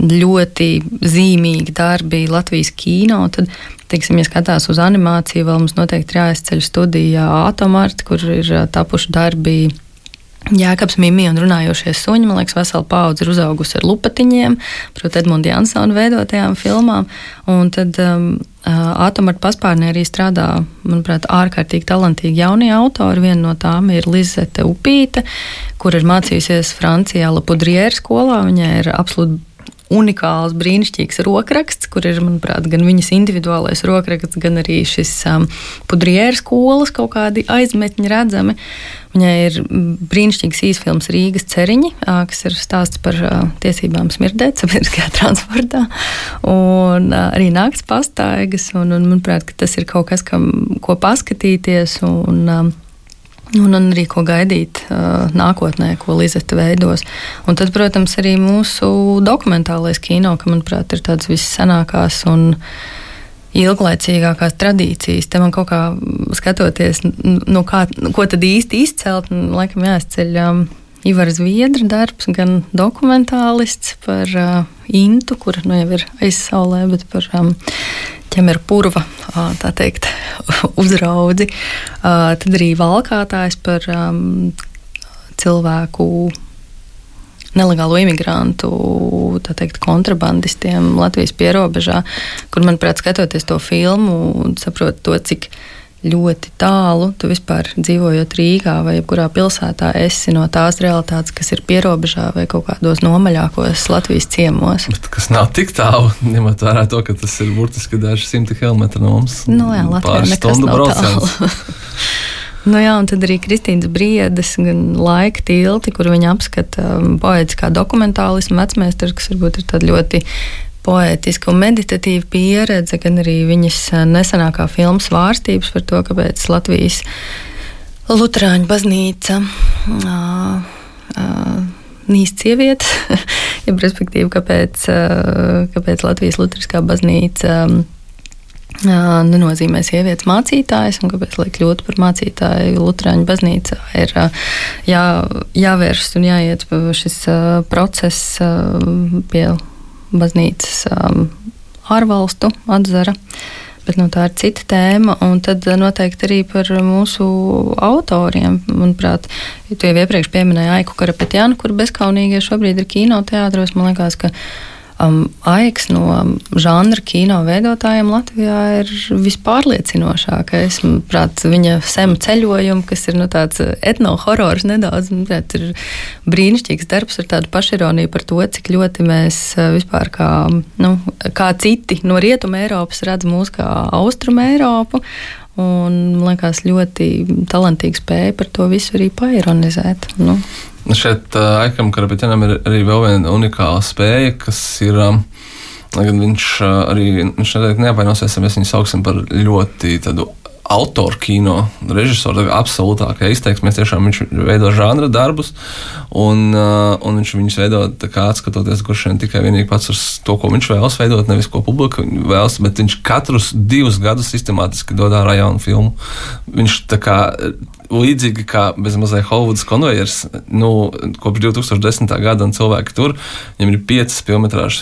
ļoti zīmīgi darbi Latvijas kino. Tad, teiksim, ja skatās uz animāciju, vēl mums noteikti ir jāizceļ studijā Atomārta, kur ir tapuši darbi Jēkabs Mimija un runājošie suņi, man liekas, vesela paudze ir uzaugusi ar lupatiņiem, proti, Edmunds Jansona veidotajām filmām. Un tad um, Atomarta paspārnē arī strādā, manuprāt, ārkārtīgi talantīgi jaunie autori. Viena no tām ir Lizete Upīte, kur ir mācījusies Francijā Lapudrieru skolā. Viņai ir absolūti unikāls, brīnišķīgs rokraksts, kur ir, manuprāt, gan viņas individuālais rokraksts, gan arī šis um, pudrieru skolas kaut kādi aizmetņi redzami. Viņai ir brīnišķīgs īsfilms Rīgas ceriņi, uh, kas ir stāsts par uh, tiesībām smirdēt sabiedriskajā transportā, un uh, arī nakts pastaigas, un, un manuprāt, tas ir kaut kas, kam, ko paskatīties. Un, um, Un, arī ko gaidīt uh, nākotnē, ko Lizeta veidos. Un tad, protams, arī mūsu dokumentālais kino, ka, manuprāt, ir tādas vissenākās un ilglaicīgākās tradīcijas. Te man kaut kā skatoties, nu, kā, ko tad īsti izcelt, nu, laikam jāizceļ um, Ivar Zviedra darbs, gan dokumentālists par uh, Intu, kur nu jau ir aizsaulē, bet par um, ķemeru purva teikt, uzraudzi. Tad arī valkātājs par um, cilvēku nelegālo imigrantu teikt, kontrabandistiem Latvijas pierobežā, kur, manuprāt, skatoties to filmu, saprot to, cik ļoti tālu. Tu vispār dzīvojot Rīgā vai jebkurā pilsētā, esi no tās realitātes, kas ir pierobežā vai kaut kādos nomaļākos Latvijas ciemos. Bet kas nav tik tālu, ņemot vērā to, ka tas ir burtiski daži simti kilometri no mums. Nu jā, Latvijā nekas nav tālu. Nu jā, un tad arī Kristīnas briedes, gan laika tilti, kur viņa apskata um, poētiskā dokumentālismu vecmēstars, kas varbūt ir tāda ļoti poētiska un meditatīva pieredze, gan arī viņas eh, nesenākā filmas vārstības par to, kāpēc Latvijas Lutāņu baznīca uh, uh, nīst sievietes, ja respektīvi, kāpēc, uh, kāpēc Latvijas Lutāņu baznīca. Um, nenozīmē sievietes mācītājas, un kāpēc, lai kļūtu par mācītāju Lutāņu baznīcā, ir jā, jāvērst un jāiet šis process pie baznīcas ārvalstu atzara. Bet nu, tā ir cita tēma, un tad noteikti arī par mūsu autoriem. Manuprāt, tu jau iepriekš pieminēji Aiku Karapetjānu, kur bezkaunīgie šobrīd ir kinoteātros. Man liekas, ka um, Aiks no žanra kino veidotājiem Latvijā ir vispārliecinošākais. Manuprāt, viņa sema ceļojuma, kas ir nu, tāds etnohorors nedaudz, manuprāt, ir brīnišķīgs darbs ar tādu pašironiju par to, cik ļoti mēs uh, vispār kā, nu, kā citi no Rietuma Eiropas redz mūs kā Austrum Eiropu. Un, man liekas, ļoti talantīgi spēja par to visu arī paironizēt. Nu. Šeit uh, Aikam Karapetjanam ir arī vēl viena unikāla spēja, kas ir. Um, gan viņš uh, arī viņš neapvainosies, ja mēs viņu sauksim par ļoti tādu autoru kino režisoru, absolūtākā izteiksmē. Tiešām viņš veido žanra darbus, un, uh, un viņš viņus veido kā atskatoties, kurš vien tikai vienīgi pats uz to, ko viņš vēlas veidot, nevis ko publika vēlas, bet viņš katrus divus gadus sistemātiski dod ārā jaunu filmu. Viņš tā kā līdzīgi kā bezmazliet Hollywoods konvejers, nu, kopš 2010. gada cilvēki tur, viņiem ir piecas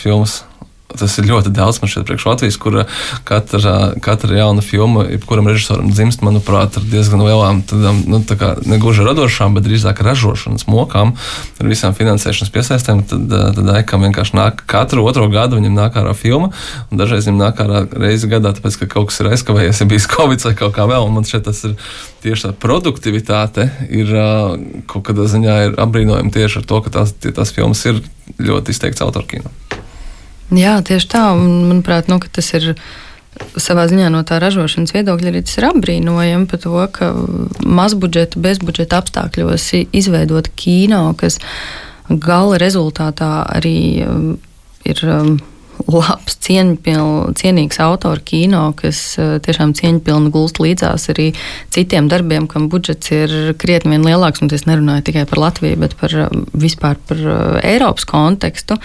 filmas Tas ir ļoti daudz man šeit priekš Latvijas, kur katra, katra jauna filma, jebkuram režisoram dzimst, manuprāt, ar diezgan lielām, tādām, nu, tā kā negluži radošām, bet drīzāk ražošanas mokām, ar visām finansēšanas piesaistēm. Tad, tad Aikam vienkārši nāk katru otro gadu, viņam nāk ārā filma, un dažreiz viņam nāk ārā reizi gadā, tāpēc, ka kaut kas ir aizkavējies, ja bijis Covid vai kaut kā vēl, un man šeit tas ir tieši tā produktivitāte ir kaut kādā ziņā ir apbrīnojama tieši ar to, ka tās, tās filmas ir ļoti izteikts autorkino. Jā, tieši tā. Un, manuprāt, nu, tas ir savā ziņā no tā ražošanas viedokļa arī tas ir apbrīnojami par to, ka mazbudžeta, bezbudžeta apstākļos izveidot kino, kas gala rezultātā arī um, ir. Labs, cieņpiln, cienīgs autors kino, kas eh, tiešām cieņpilni gulst līdzās arī citiem darbiem, kam budžets ir krietni vien lielāks. Un es nerunāju tikai par Latviju, bet par eh, vispār par eh, Eiropas kontekstu.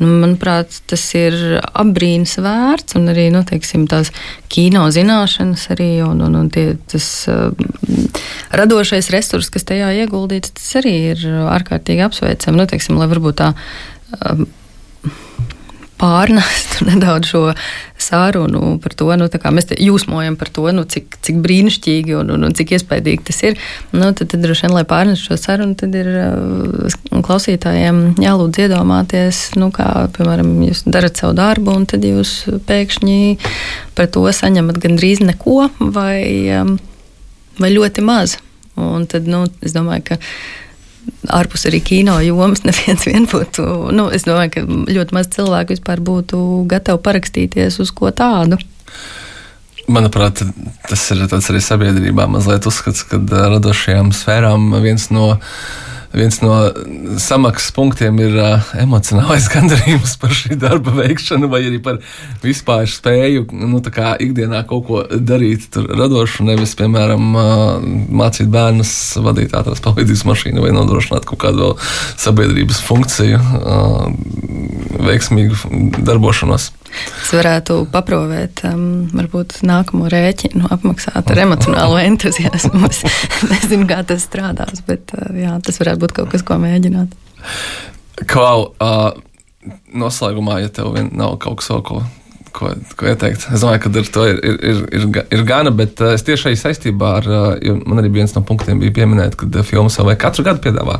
Nu, manuprāt, tas ir apbrīnas vērts un arī nu, teiksim, tās kino zināšanas arī un, un, un tie, tas radošais resurs, kas tajā ieguldīts, tas arī ir ārkārtīgi apsveicami. Nu, teiksim, lai varbūt tā pārnestu nedaudz šo sārunu par to, nu, kā mēs jūsmojam par to, nu, cik, cik brīnišķīgi un, un, un cik iespaidīgi tas ir. Nu, tad, tad droši vien, lai pārnestu šo sarunu, tad ir uh, klausītājiem jālūdz iedomāties, nu, kā, piemēram, jūs darat savu darbu, un tad jūs pēkšņi par to saņemat gandrīz neko vai, um, vai ļoti maz. Un tad, nu, es domāju, ka ārpus arī kino jomas neviens vien būtu. Nu, es domāju, ka ļoti maz cilvēku vispār būtu gatavi parakstīties uz ko tādu. Manuprāt, tas ir arī sabiedrībā mazliet uzskats, ka radošajām sfērām viens no viens no samaksas punktiem ir uh, emocionālais gandarījums par šī darba veikšanu, vai arī par vispār spēju nu, ikdienā kaut ko darīt radošu, nevis, piemēram, uh, mācīt bērnus, vadīt ātrās palīdzības mašīnu vai nodrošināt kaut kādu sabiedrības funkciju, uh, veiksmīgu darbošanos. Es varētu paprovēt, um, varbūt nākamo rēķinu apmaksāt ar emocionālo entuziasmu. Es nezinu, kā tas strādās, bet uh, jā, tas varētu būt kaut kas, ko mēģināt. Klau, uh, noslēgumā, ja tev nav kaut kas ko ko, ko ieteikt. Es domāju, ka ar to ir, ir, ir, ir, ir gana, bet uh, es tieši saistībā ar, uh, man arī viens no punktiem bija pieminēt, ka uh, filmas jau katru gadu piedāvā.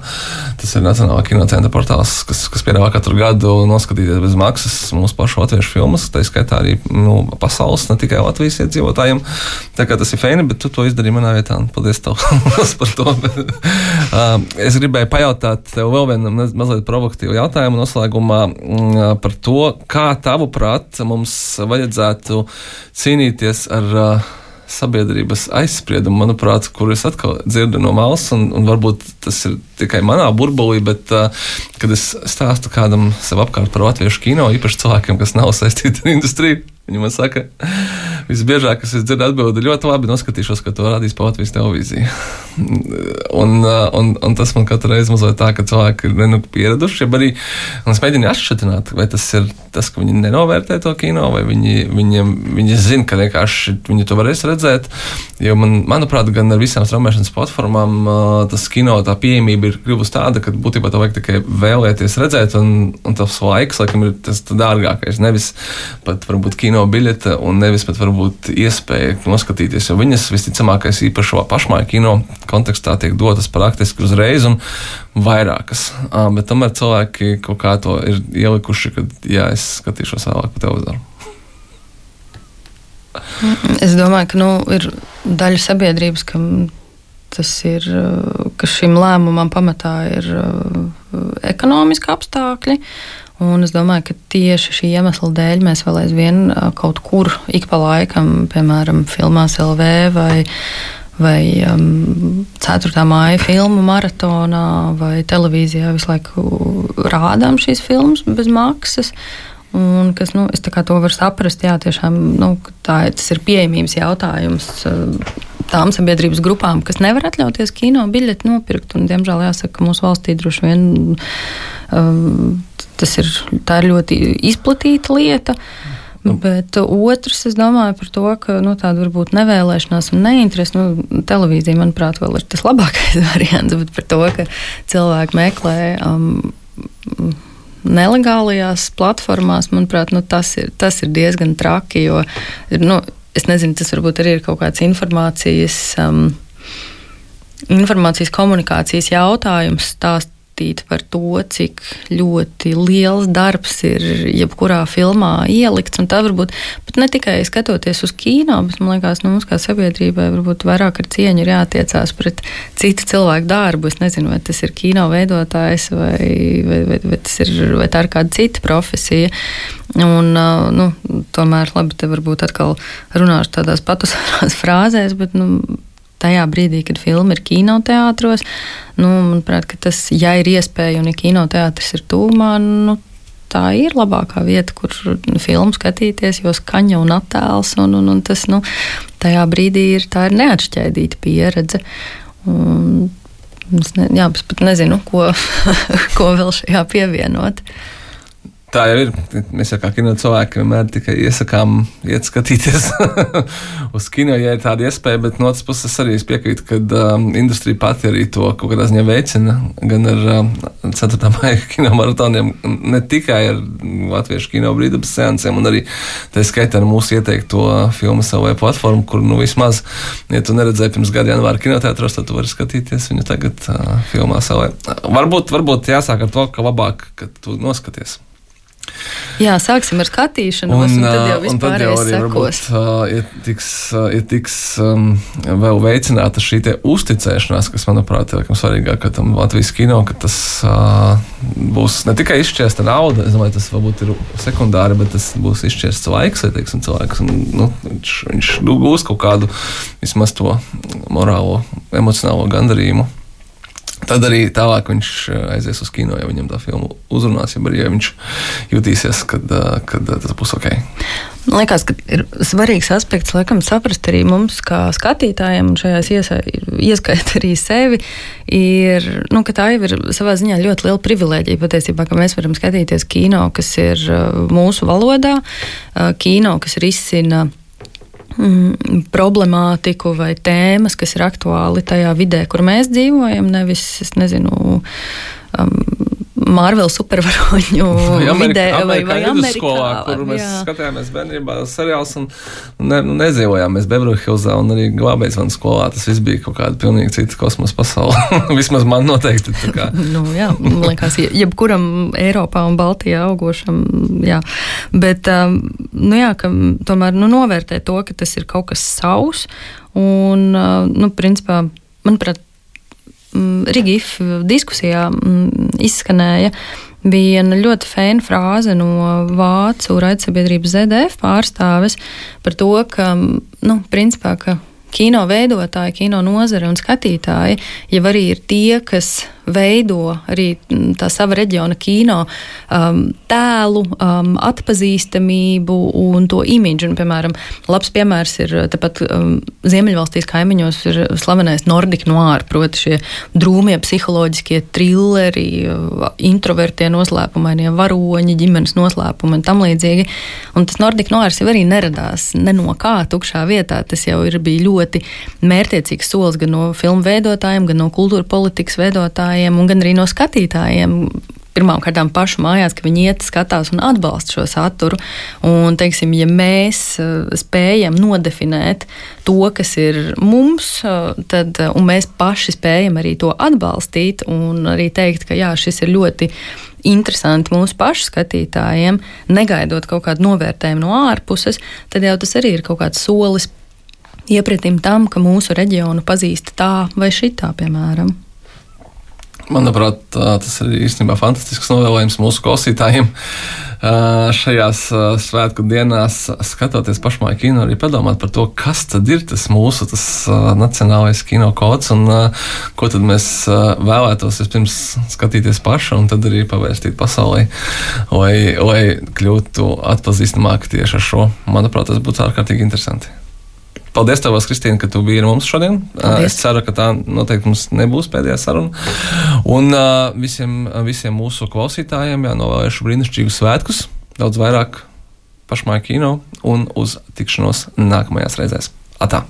Tas ir Nacionālā kinocentra portāls, kas, kas piedāvā katru gadu noskatīties bez maksas mūsu pašu latviešu filmas, tā skaitā arī nu, pasaules, ne tikai Latvijas iedzīvotājiem. Tā kā tas ir feini, bet tu to izdarīji manā vietā. Paldies tev par to. uh, es gribēju pajautāt tev vēl vienu mazliet provokatīvu jautājumu noslēgumā uh, par to, kā tavuprāt mums vajadzētu cīnīties ar uh, sabiedrības aizspriedumu, manuprāt, kur es atkal dzirdu no malas, un, un varbūt tas ir tikai manā burbulī, bet, uh, kad es stāstu kādam sev apkārt par latviešu kino, īpaši cilvēkiem, kas nav saistīti ar industriju, viņi man saka, visbiežāk, kas es dzirdu atbildi, ļoti labi noskatīšos, ka to rādīs pa Latvijas televīziju. un, un, un tas man katru reizi mazliet tā, ka cilvēki ir nu, pieraduši, ja arī es mēģinu atšķirt, vai tas ir tas, ka viņi nenovērtē to kino, vai viņi, viņiem, viņi zina, ka vienkārši viņi to varēs redzēt. Jo man, manuprāt, gan ar visām straumēšanas platformām tas kino tā pieejamība ir kļuvusi tāda, ka būtībā to vajag tikai vēlēties redzēt, un, un tas laiks, laikam, ir tas dārgākais. Nevis pat varbūt kino biļete, un nevis pat varbūt iespēja noskatīties, jo viņas visticamākais īpaši pašmāju kino kontekstā tiek dotas praktiski uzreiz un vairākas. Bet tomēr cilvēki kaut kā to ir ielikuši, ka jā, es skatīšos vēlāk pa televizoru. Es domāju, ka nu, ir daļa sabiedrības, kam tas ir, ka šim lēmumam pamatā ir ekonomiski apstākļi. Un es domāju, ka tieši šī iemesla dēļ mēs vēl aizvien kaut kur ik pa laikam, piemēram, filmās LV vai, vai um, 4. māja filmu maratonā vai televīzijā visu laiku rādām šīs filmas bez maksas. Un kas, nu, es to varu saprast, jā, tiešām nu, tā, tas ir pieejamības jautājums tām sabiedrības grupām, kas nevar atļauties kino biļeti nopirkt. Un, diemžēl jāsaka, ka mūsu valstī droši vien um, tas ir, ir ļoti izplatīta lieta. Nu. Bet otrs, es domāju par to, ka nu, tāda varbūt nevēlēšanās un neinterese. Nu, televīzija, manuprāt, vēl ir tas labākais variants, bet par to, ka cilvēki meklē. Um, nelegālajās platformās, manuprāt, nu, tas, ir, tas ir diezgan traki. Jo, nu, es nezinu, tas varbūt arī ir kaut kāds informācijas. Um, Informācijas komunikācijas jautājums stāst pastāstīt par to, cik ļoti liels darbs ir jebkurā filmā ielikts. Un tā varbūt pat ne tikai skatoties uz kino, bet man liekas, nu, mums kā sabiedrībai varbūt vairāk ar cieņu ir jātiecās pret citu cilvēku darbu. Es nezinu, vai tas ir kino veidotājs vai, vai, vai, vai, ir, vai tā ir kāda cita profesija. Un, nu, tomēr labi, te varbūt atkal runāšu tādās patusās frāzēs, bet nu, tajā brīdī, kad filma ir kinoteātros, nu, manuprāt, tas, ja ir iespēja un ja kinoteātris ir tūmā, nu, tā ir labākā vieta, kur filmu skatīties, jo skaņa un attēls, un, un, un tas, nu, tajā brīdī ir, ir neatšķaidīta pieredze. Un, ne, jā, es pat nezinu, ko, ko vēl šajā pievienot. Tā jau ir. Mēs jau kā kino cilvēki vienmēr tikai iesakām, iet skatīties uz kino, ja ir tāda iespēja. Bet no otras puses arī es piekrītu, ka um, industrija pati arī to kaut kādā ziņā veicina. Gan ar um, 4. maija kino maratoniem, ne tikai ar latviešu kino brīvdabas seansiem, un arī tā skaitā ar mūsu ieteikto filmu savai platformu, kur nu vismaz, ja tu neredzēji pirms gada janvāra kinoteātros, tad tu vari skatīties viņu tagad uh, filmā savai. Varbūt, varbūt jāsāk ar to, ka labāk, ka tu noskaties. Jā, sāksim ar skatīšanos, un, un tad jau vispār sekos. Varbūt, uh, ir tiks, uh, ir tiks um, vēl veicināta šī uzticēšanās, kas, manuprāt, ir svarīgāk tam Latvijas kino, ka tas uh, būs ne tikai izšķiesta nauda, es domāju, tas varbūt ir sekundāri, bet tas būs izšķiests laiks, vai teiksim, cilvēks, un nu, viņš, viņš gūs kaut kādu vismaz to morālo, emocionālo gandarījumu tad arī tālāk viņš eh, aizies uz kino, ja viņam tā filma uzrunās, ja arī ja viņš jutīsies, kad, eh, kad tas būs ok. Man liekas, ka ir svarīgs aspekts, laikam, saprast arī mums, kā skatītājiem, un šajās ieskaitā arī sevi, ir, nu, ka tā jau ir savā ziņā ļoti liela privilēģija patiesībā, ka mēs varam skatīties kino, kas ir eh, mūsu valodā, kino, kas risina mm, problemātiku vai tēmas, kas ir aktuāli tajā vidē, kur mēs dzīvojam, nevis, es nezinu, um, Marvel supervaroņu vidē, vai, vai Amerikā. Skolā, kur mēs jā. skatījāmies bērnībā seriāls un ne, nu, nedzīvojām mēs Bebrūhilzā un arī glābējs man skolā. Tas viss bija kaut kāda pilnīgi cita kosmosa pasaule. Vismaz man noteikti. nu, jā, man liekas, jebkuram Eiropā un Baltijā augošam, jā. Bet, um, nu jā, ka tomēr nu, novērtē to, ka tas ir kaut kas savs un, uh, nu, principā, manuprāt, Rigif diskusijā mm, izskanēja viena ļoti fēna frāze no vācu raidsabiedrības ZDF pārstāves par to, ka, nu, principā, ka kino veidotāji, kino nozare un skatītāji jau arī ir tie, kas veido arī tā sava reģiona kino um, tēlu, um, atpazīstamību un to imidžu. Un, piemēram, labs piemērs ir tepat um, Ziemeļvalstīs kaimiņos ir slavenais Nordic noir, proti šie drūmie psiholoģiskie trilleri, introvertie noslēpumainie varoņi, ģimenes noslēpumi un tam līdzīgi. Un tas Nordic noirs jau arī neradās ne no kā tukšā vietā. Tas jau ir bija ļoti mērķiecīgs solis gan no filmu veidotājiem, gan no kultūra politikas veidotājiem, un gan arī no skatītājiem pirmkārt pašu mājās, ka viņi iet, skatās un atbalsta šo saturu. Un, teiksim, ja mēs uh, spējam nodefinēt to, kas ir mums, uh, tad uh, mēs paši spējam arī to atbalstīt un arī teikt, ka jā, šis ir ļoti interesanti mūsu pašu skatītājiem, negaidot kaut kādu novērtējumu no ārpuses, tad jau tas arī ir kaut kāds solis iepratim tam, ka mūsu reģionu pazīst tā vai šitā, piemēram. Manuprāt, tas ir īstenībā fantastisks novēlējums mūsu klausītājiem. Šajās svētku dienās, skatoties pašmāju kino, arī padomāt par to, kas tad ir tas mūsu tas nacionālais kino kods un ko tad mēs vēlētos vispirms skatīties paši un tad arī pavēstīt pasaulē, lai, lai kļūtu atpazīstamāki tieši ar šo. Manuprāt, tas būtu ārkārtīgi interesanti. Paldies, tev, Kristīne, ka tu biji ar mums šodien. Paldies. Es ceru, ka tā noteikti mums nebūs pēdējā saruna. Un uh, visiem, visiem mūsu klausītājiem jānovēlēšu brīnišķīgus svētkus, daudz vairāk pašmāju kino un uz tikšanos nākamajās reizēs. Atā!